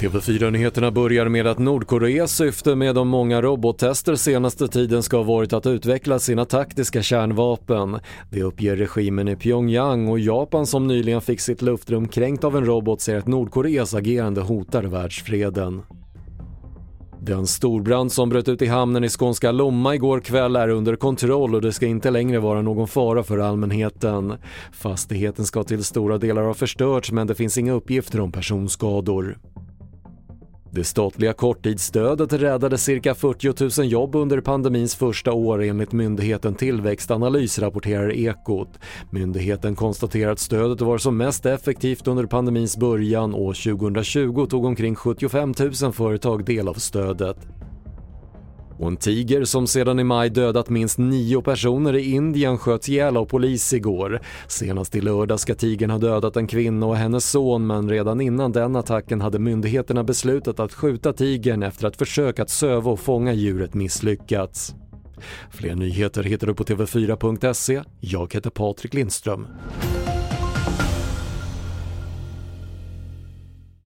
TV4-nyheterna börjar med att Nordkoreas syfte med de många robottester senaste tiden ska ha varit att utveckla sina taktiska kärnvapen. Det uppger regimen i Pyongyang och Japan som nyligen fick sitt luftrum kränkt av en robot säger att Nordkoreas agerande hotar världsfreden. Den storbrand som bröt ut i hamnen i skånska Lomma igår kväll är under kontroll och det ska inte längre vara någon fara för allmänheten. Fastigheten ska till stora delar ha förstörts men det finns inga uppgifter om personskador. Det statliga korttidsstödet räddade cirka 40 000 jobb under pandemins första år enligt myndigheten Tillväxtanalys, rapporterar Ekot. Myndigheten konstaterar att stödet var som mest effektivt under pandemins början och 2020 tog omkring 75 000 företag del av stödet. Och en tiger som sedan i maj dödat minst nio personer i Indien sköts ihjäl av polis igår. Senast i lördag ska tigern ha dödat en kvinna och hennes son men redan innan den attacken hade myndigheterna beslutat att skjuta tigern efter att försök att söva och fånga djuret misslyckats. Fler nyheter hittar du på TV4.se. Jag heter Patrik Lindström.